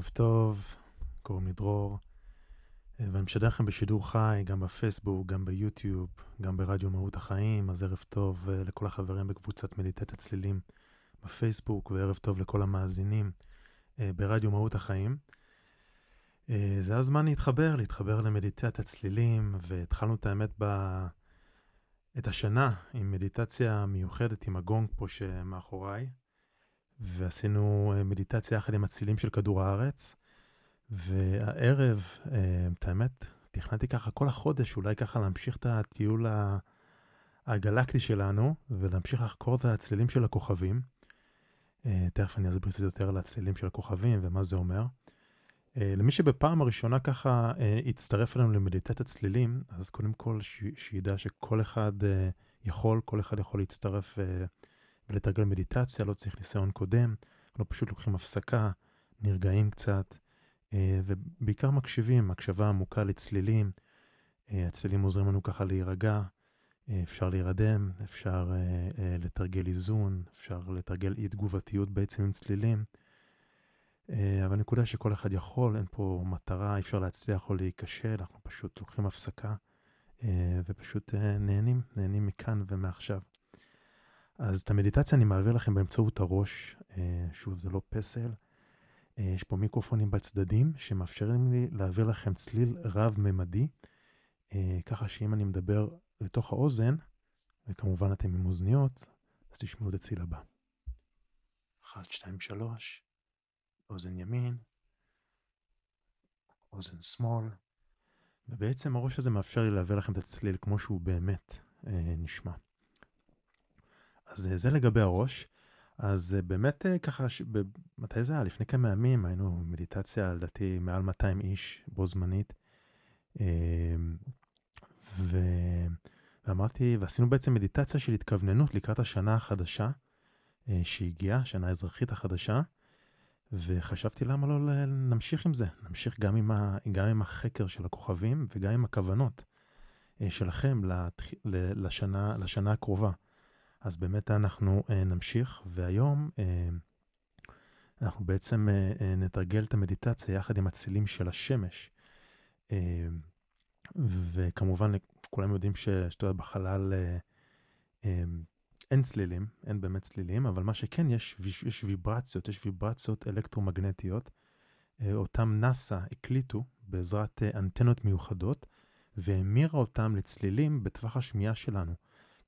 ערב טוב, קוראים לי דרור, אה, ואני משדר לכם בשידור חי, גם בפייסבוק, גם ביוטיוב, גם ברדיו מהות החיים, אז ערב טוב אה, לכל החברים בקבוצת מדיטת הצלילים בפייסבוק, וערב טוב לכל המאזינים אה, ברדיו מהות החיים. זה הזמן להתחבר, להתחבר למדיטת הצלילים, והתחלנו את האמת ב... את השנה עם מדיטציה מיוחדת עם הגונג פה שמאחוריי. ועשינו אה, מדיטציה יחד עם הצילים של כדור הארץ. והערב, אה, את האמת, תכננתי ככה כל החודש, אולי ככה להמשיך את הטיול הגלקטי שלנו, ולהמשיך לחקור את הצלילים של הכוכבים. אה, תכף אני אסביר קצת יותר על הצלילים של הכוכבים ומה זה אומר. למי שבפעם הראשונה ככה הצטרף אלינו למדיטת הצלילים, אז קודם כל שידע שכל אחד יכול, כל אחד יכול להצטרף ולתרגל מדיטציה, לא צריך ניסיון קודם, אנחנו פשוט לוקחים הפסקה, נרגעים קצת, אה, ובעיקר מקשיבים, הקשבה עמוקה לצלילים. אה, הצלילים עוזרים לנו ככה להירגע, אה, אפשר להירדם, אפשר לתרגל איזון, אפשר לתרגל אי תגובתיות בעצם עם צלילים. אבל הנקודה שכל אחד יכול, אין פה מטרה, אי אפשר להצליח או להיכשל, אנחנו פשוט לוקחים הפסקה ופשוט נהנים, נהנים מכאן ומעכשיו. אז את המדיטציה אני מעביר לכם באמצעות הראש, אה, שוב, זה לא פסל. אה, יש פה מיקרופונים בצדדים שמאפשרים לי להעביר לכם צליל רב-ממדי, אה, ככה שאם אני מדבר לתוך האוזן, וכמובן אתם עם אוזניות, אז תשמעו את הצליל הבא. 1, 2, 3, אוזן ימין, אוזן שמאל, ובעצם הראש הזה מאפשר לי להעביר לכם את הצליל כמו שהוא באמת נשמע. אז אה, זה לגבי הראש. אז אה, באמת אה, ככה, ש... מתי זה היה? לפני כמה ימים היינו מדיטציה, לדעתי, מעל 200 איש בו זמנית. ו... ואמרתי, ועשינו בעצם מדיטציה של התכווננות לקראת השנה החדשה שהגיעה, השנה האזרחית החדשה, וחשבתי למה לא נמשיך עם זה, נמשיך גם עם, ה... גם עם החקר של הכוכבים וגם עם הכוונות שלכם לשנה, לשנה הקרובה. אז באמת אנחנו uh, נמשיך, והיום uh, אנחנו בעצם uh, נתרגל את המדיטציה יחד עם הצילים של השמש. וכמובן, כולם יודעים שאתה יודע, בחלל אין צלילים, אין באמת צלילים, אבל מה שכן, יש, יש ויברציות, יש ויברציות אלקטרומגנטיות. אותם נאסא הקליטו בעזרת אנטנות מיוחדות, והמירה אותם לצלילים בטווח השמיעה שלנו.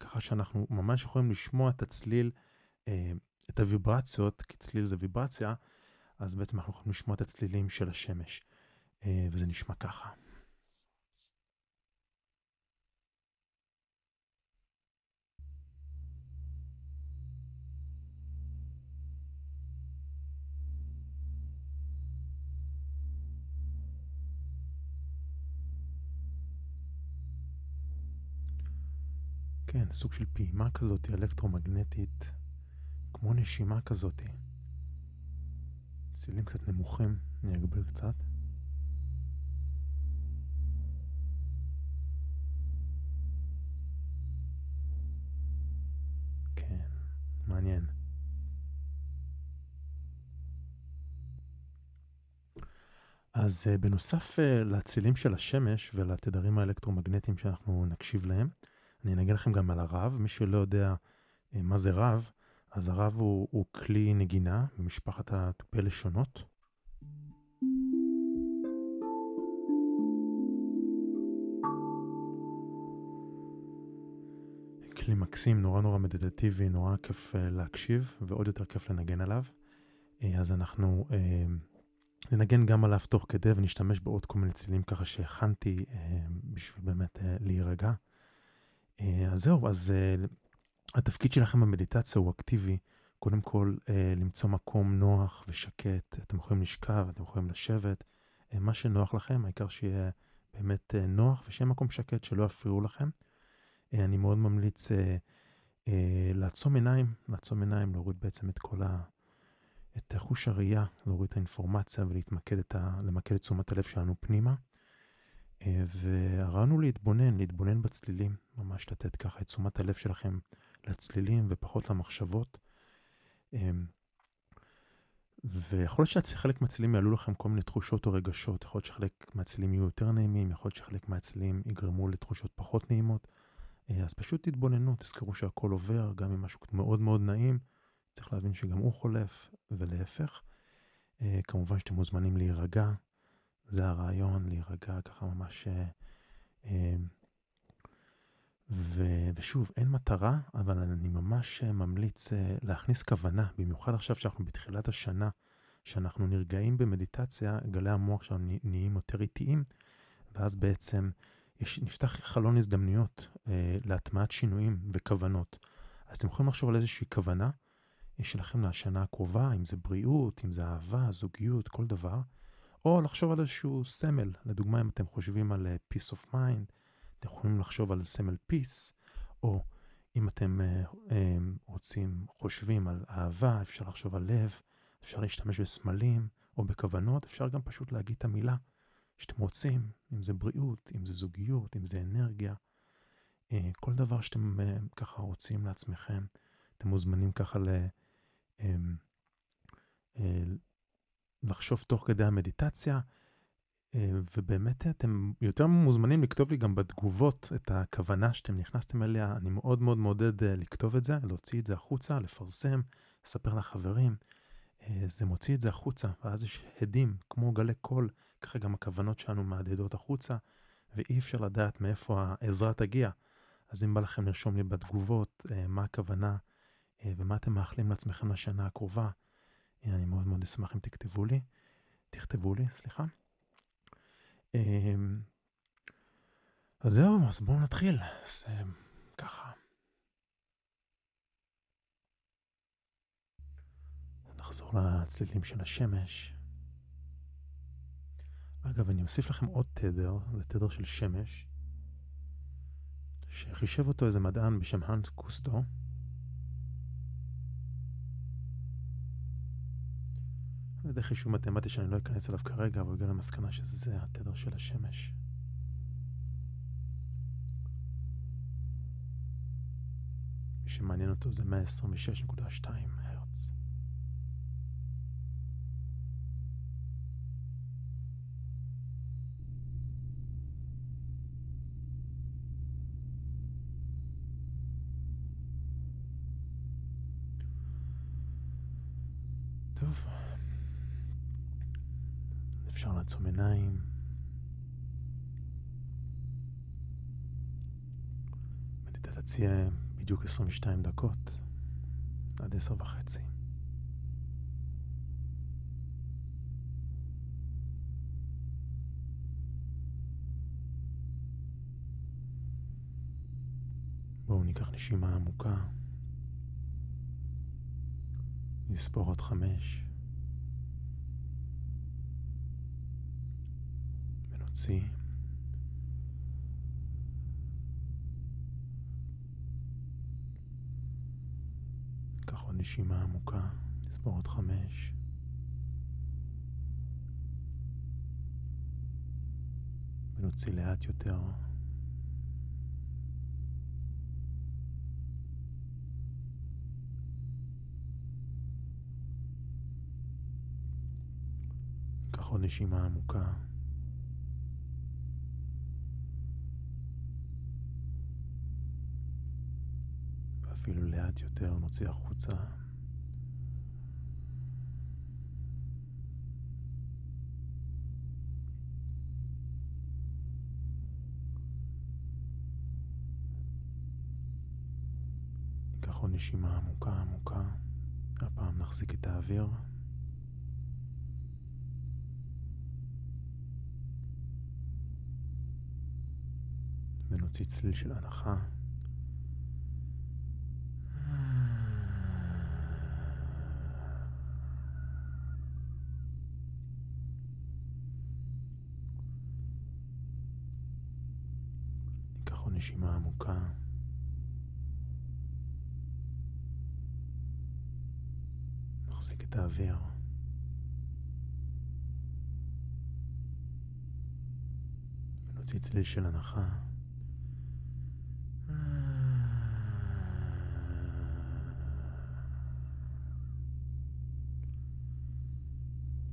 ככה שאנחנו ממש יכולים לשמוע את הצליל, אה, את הוויברציות, כי צליל זה ויברציה, אז בעצם אנחנו יכולים לשמוע את הצלילים של השמש, אה, וזה נשמע ככה. כן, סוג של פעימה כזאת אלקטרומגנטית, כמו נשימה כזאת. צילים קצת נמוכים, אני אגבר קצת. כן, מעניין. אז uh, בנוסף uh, לצילים של השמש ולתדרים האלקטרומגנטיים שאנחנו נקשיב להם, אני אנגן לכם גם על הרב, מי שלא יודע אה, מה זה רב, אז הרב הוא, הוא כלי נגינה במשפחת התופי לשונות. כלי מקסים, נורא נורא מדיטטיבי, נורא כיף uh, להקשיב, ועוד יותר כיף לנגן עליו. Uh, אז אנחנו uh, ננגן גם עליו תוך כדי ונשתמש בעוד כל מיני צלילים ככה שהכנתי אה, בשביל באמת אה, להירגע. אה, אז זהו, אז אה, התפקיד שלכם במדיטציה הוא אקטיבי. קודם כל, אה, למצוא מקום נוח ושקט. אתם יכולים לשכב, אתם יכולים לשבת, מה שנוח לכם, העיקר שיהיה באמת נוח ושיהיה מקום שקט, שלא יפריעו לכם. אני מאוד ממליץ לעצום עיניים, לעצום עיניים, להוריד בעצם את כל ה... את חוש הראייה, להוריד את האינפורמציה ולהתמקד את ה... למקד את תשומת הלב שלנו פנימה. אה, והרעיון הוא להתבונן, להתבונן בצלילים, ממש לתת ככה את תשומת הלב שלכם לצלילים ופחות למחשבות. אה, ויכול להיות שחלק מהצלילים יעלו לכם כל מיני תחושות או רגשות, יכול להיות שחלק מהצלילים יהיו יותר נעימים, יכול להיות שחלק מהצלילים יגרמו לתחושות פחות נעימות. אה, אז פשוט תתבוננו, תזכרו שהכל עובר, גם אם משהו מאוד מאוד נעים, צריך להבין שגם הוא חולף, ולהפך. אה, כמובן שאתם מוזמנים להירגע, זה הרעיון, להירגע ככה ממש... אה, ו, ושוב, אין מטרה, אבל אני ממש ממליץ להכניס כוונה, במיוחד עכשיו שאנחנו בתחילת השנה, שאנחנו נרגעים במדיטציה, גלי המוח שלנו נהיים יותר איטיים, ואז בעצם יש, נפתח חלון הזדמנויות אה, להטמעת שינויים וכוונות. אז אתם יכולים לחשוב על איזושהי כוונה אה, שלכם לשנה הקרובה, אם זה בריאות, אם זה אהבה, זוגיות, כל דבר, או לחשוב על איזשהו סמל. לדוגמה, אם אתם חושבים על uh, peace of mind, אתם יכולים לחשוב על סמל peace, או אם אתם uh, um, רוצים, חושבים על אהבה, אפשר לחשוב על לב, אפשר להשתמש בסמלים או בכוונות, אפשר גם פשוט להגיד את המילה. שאתם רוצים, אם זה בריאות, אם זה זוגיות, אם זה אנרגיה, אה, כל דבר שאתם אה, ככה רוצים לעצמכם, אתם מוזמנים ככה ל... אה, לחשוב תוך כדי המדיטציה, ובאמת אתם יותר מוזמנים לכתוב לי גם בתגובות את הכוונה שאתם נכנסתם אליה. אני מאוד מאוד מעודד לכתוב את זה, להוציא את זה החוצה, לפרסם, לספר לחברים. זה מוציא את זה החוצה, ואז יש הדים, כמו גלי קול, ככה גם הכוונות שלנו מהדהדות החוצה, ואי אפשר לדעת מאיפה העזרה תגיע. אז אם בא לכם לרשום לי בתגובות אה, מה הכוונה אה, ומה אתם מאחלים לעצמכם לשנה הקרובה, אה, אני מאוד מאוד אשמח אם תכתבו לי, תכתבו לי, סליחה. אה, אז זהו, אז בואו נתחיל. אז אה, ככה. נחזור לצלילים של השמש. אגב, אני אוסיף לכם עוד תדר, זה תדר של שמש, שחישב אותו איזה מדען בשם האנט קוסטו. ידי חישוב מתמטי שאני לא אכנס אליו כרגע, אבל הוא הגיע למסקנה שזה התדר של השמש. מי שמעניין אותו זה 126.2 הרץ. לעצום עיניים. מדיטציה בדיוק 22 דקות, עד עשר וחצי. בואו ניקח נשימה עמוקה. נספור עוד חמש. ונוציא. ניקח עוד נשימה עמוקה, נספור עוד חמש. ונוציא לאט יותר. עוד נשימה עמוקה. אפילו לאט יותר, נוציא החוצה. ניקח עוד נשימה עמוקה עמוקה, הפעם נחזיק את האוויר. ונוציא צליל של הנחה. נשימה עמוקה. נחזיק את האוויר. ונוציא צליל של הנחה.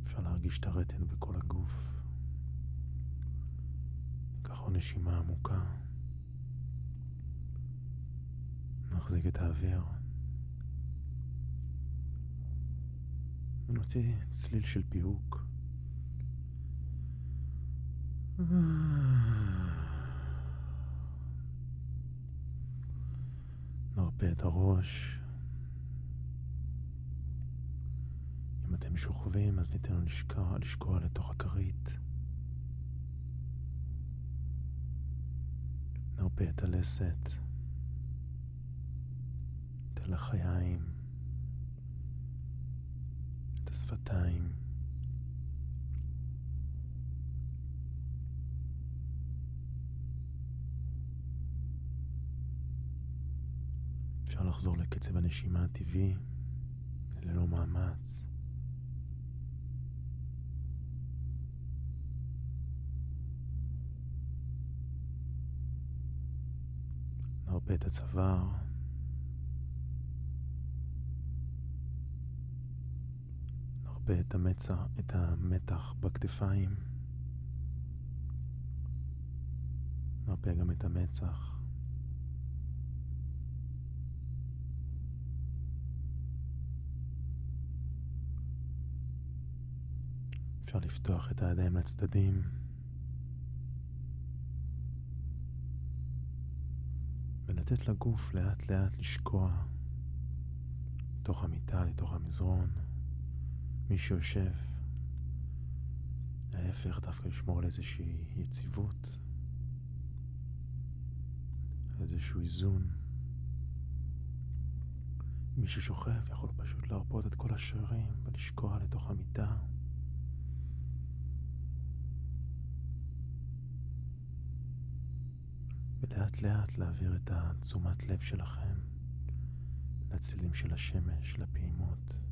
אפשר להרגיש את הרטן בכל הגוף. ניקח עוד נשימה עמוקה. נחזיק את האוויר. ונוציא צליל של פיהוק. נרפה את הראש. אם אתם שוכבים, אז ניתן לו לשקוע, לשקוע לתוך הכרית. נרפה את הלסת, את הלחיים, את השפתיים. אפשר לחזור לקצב הנשימה הטבעי ללא מאמץ. נרפה את הצוואר. נרפה את המצח, את המתח בכתפיים. נרפה גם את המצח. אפשר לפתוח את הידיים לצדדים. ולתת לגוף לאט לאט לשקוע לתוך המיטה, לתוך המזרון. מי שיושב, ההפך, דווקא לשמור על איזושהי יציבות, איזשהו איזון. מי ששוכב יכול פשוט להרפות את כל השרירים ולשקוע לתוך המיטה. ולאט לאט להעביר את התשומת לב שלכם לצלילים של השמש, לפעימות.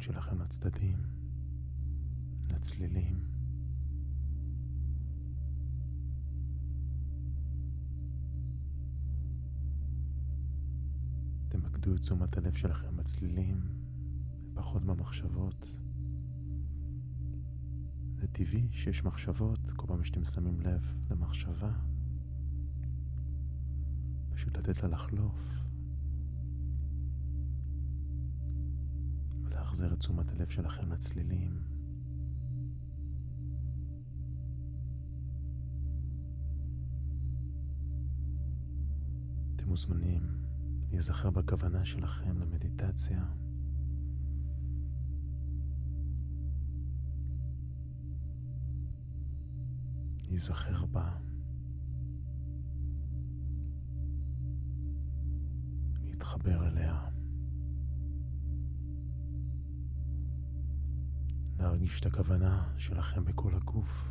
המודעות שלכם לצדדים, לצלילים. תמקדו את תשומת הלב שלכם בצלילים, פחות במחשבות. זה טבעי שיש מחשבות, כל פעם שאתם שמים לב למחשבה, פשוט לתת לה לחלוף. ולהחזיר את תשומת הלב שלכם לצלילים. אתם מוזמנים להיזכר בכוונה שלכם למדיטציה. להיזכר בה. להתחבר אליה. להרגיש את הכוונה שלכם בכל הגוף.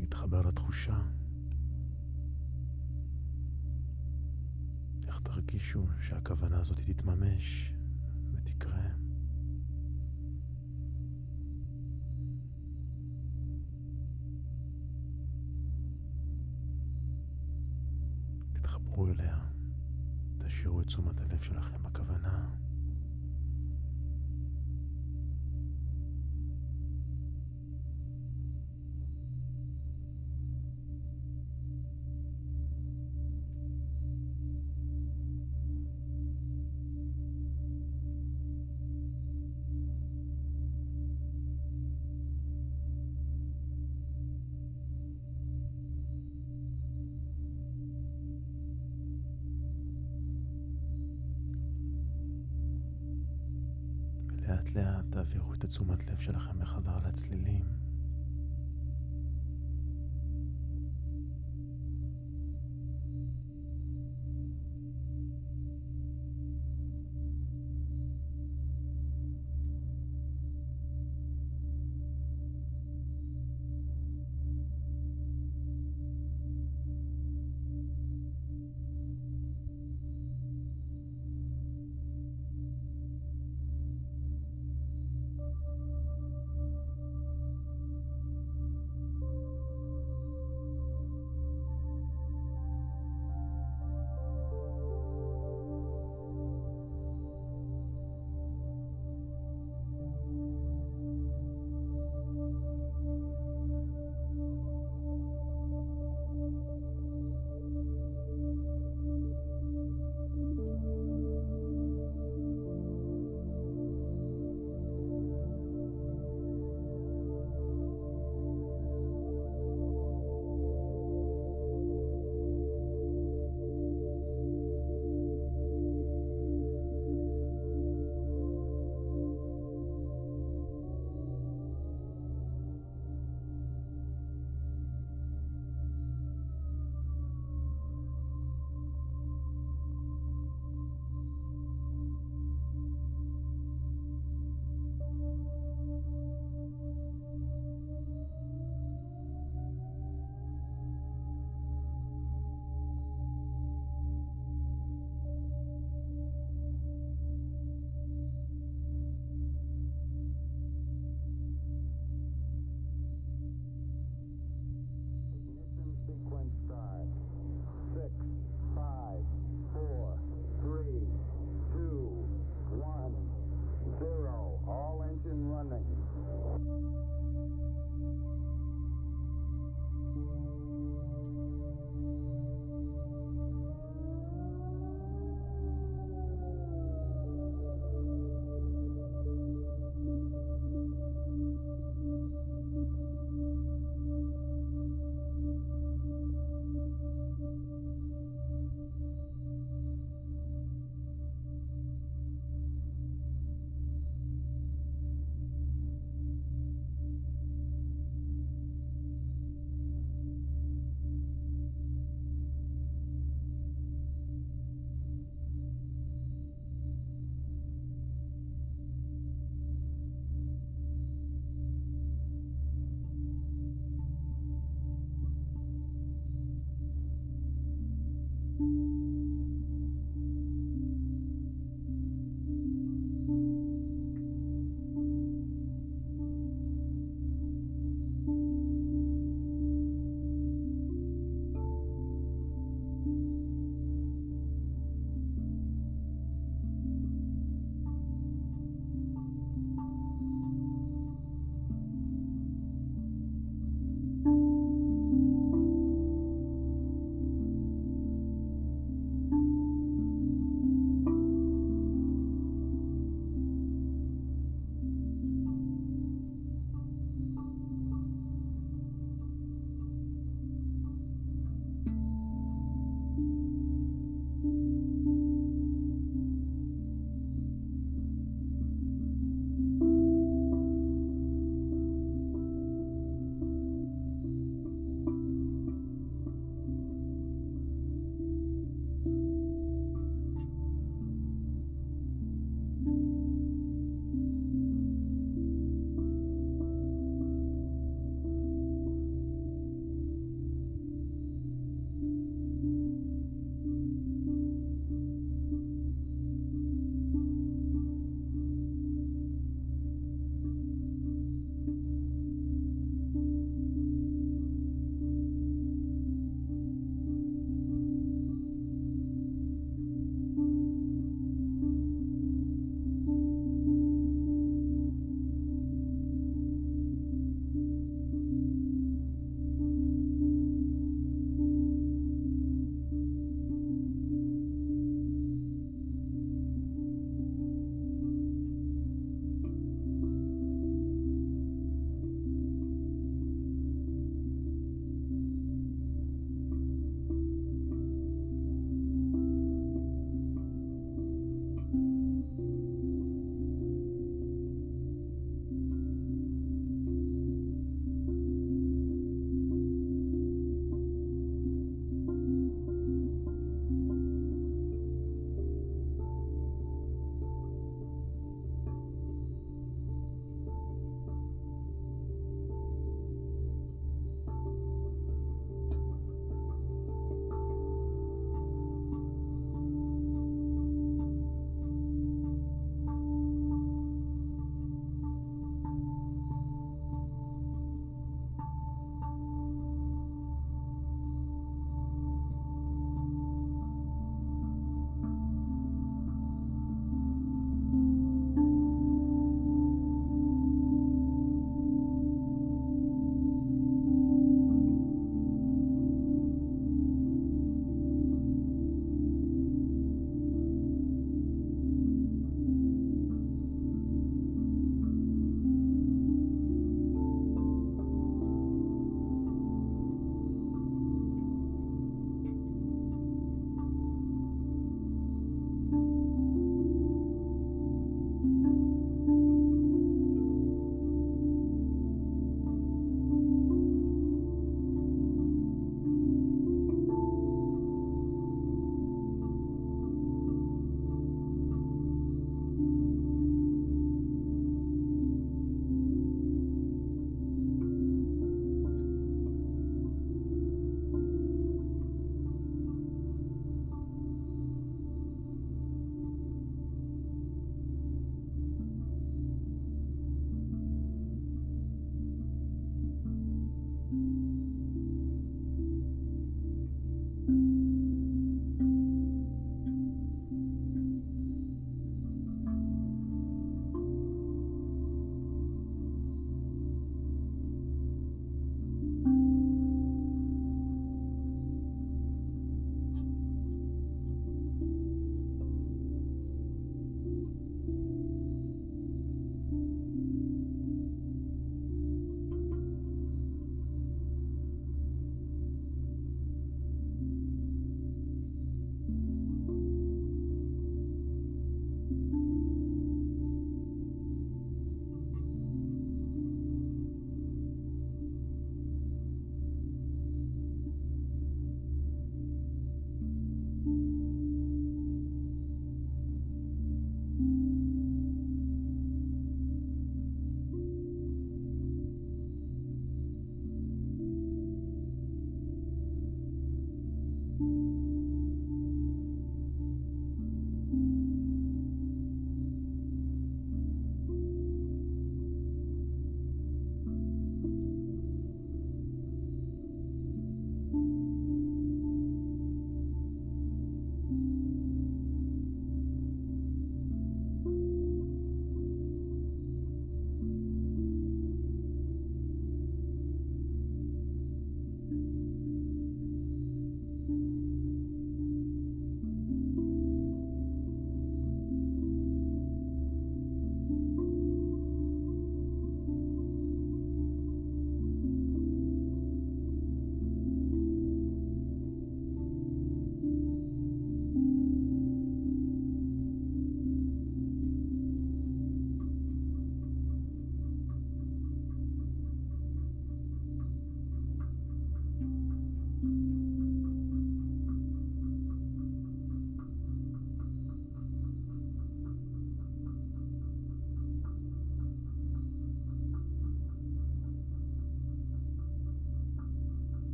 להתחבר לתחושה. איך תרגישו שהכוונה הזאת תתממש שלכם לאט לאט תעבירו את התשומת לב שלכם בחזרה לצלילים.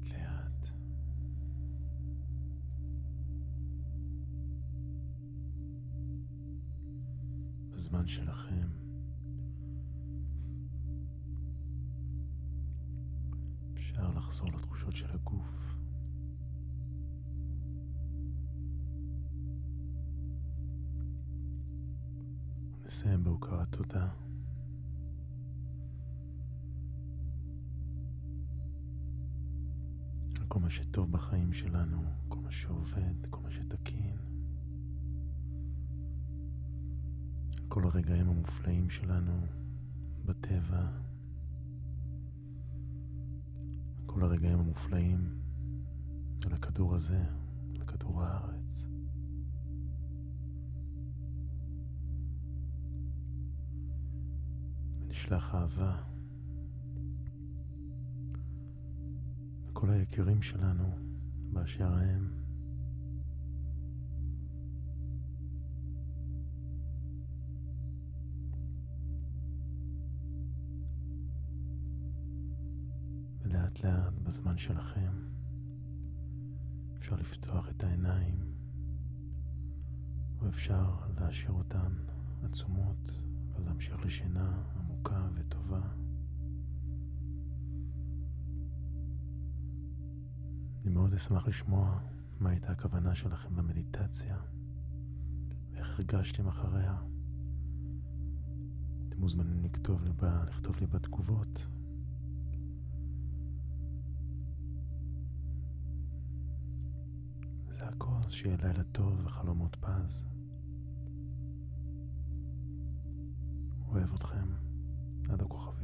לאט לאט. בזמן שלכם. אפשר לחזור לתחושות של הגוף. נסיים בהוקרת תודה. כל מה שטוב בחיים שלנו, כל מה שעובד, כל מה שתקין. כל הרגעים המופלאים שלנו בטבע. כל הרגעים המופלאים על הכדור הזה, על כדור הארץ. ונשלח אהבה לכל היקירים שלנו באשר הם. ולאט לאט בזמן שלכם אפשר לפתוח את העיניים ואפשר להשאיר אותן עצומות ולהמשיך לשינה עמוקה וטובה. אני מאוד אשמח לשמוע מה הייתה הכוונה שלכם למדיטציה ואיך הרגשתם אחריה. אתם מוזמנים לכתוב לי, ב, לכתוב לי בתגובות. זה הכל, אז שיהיה לילה טוב וחלומות פז. אוהב אתכם עד הכוכבים.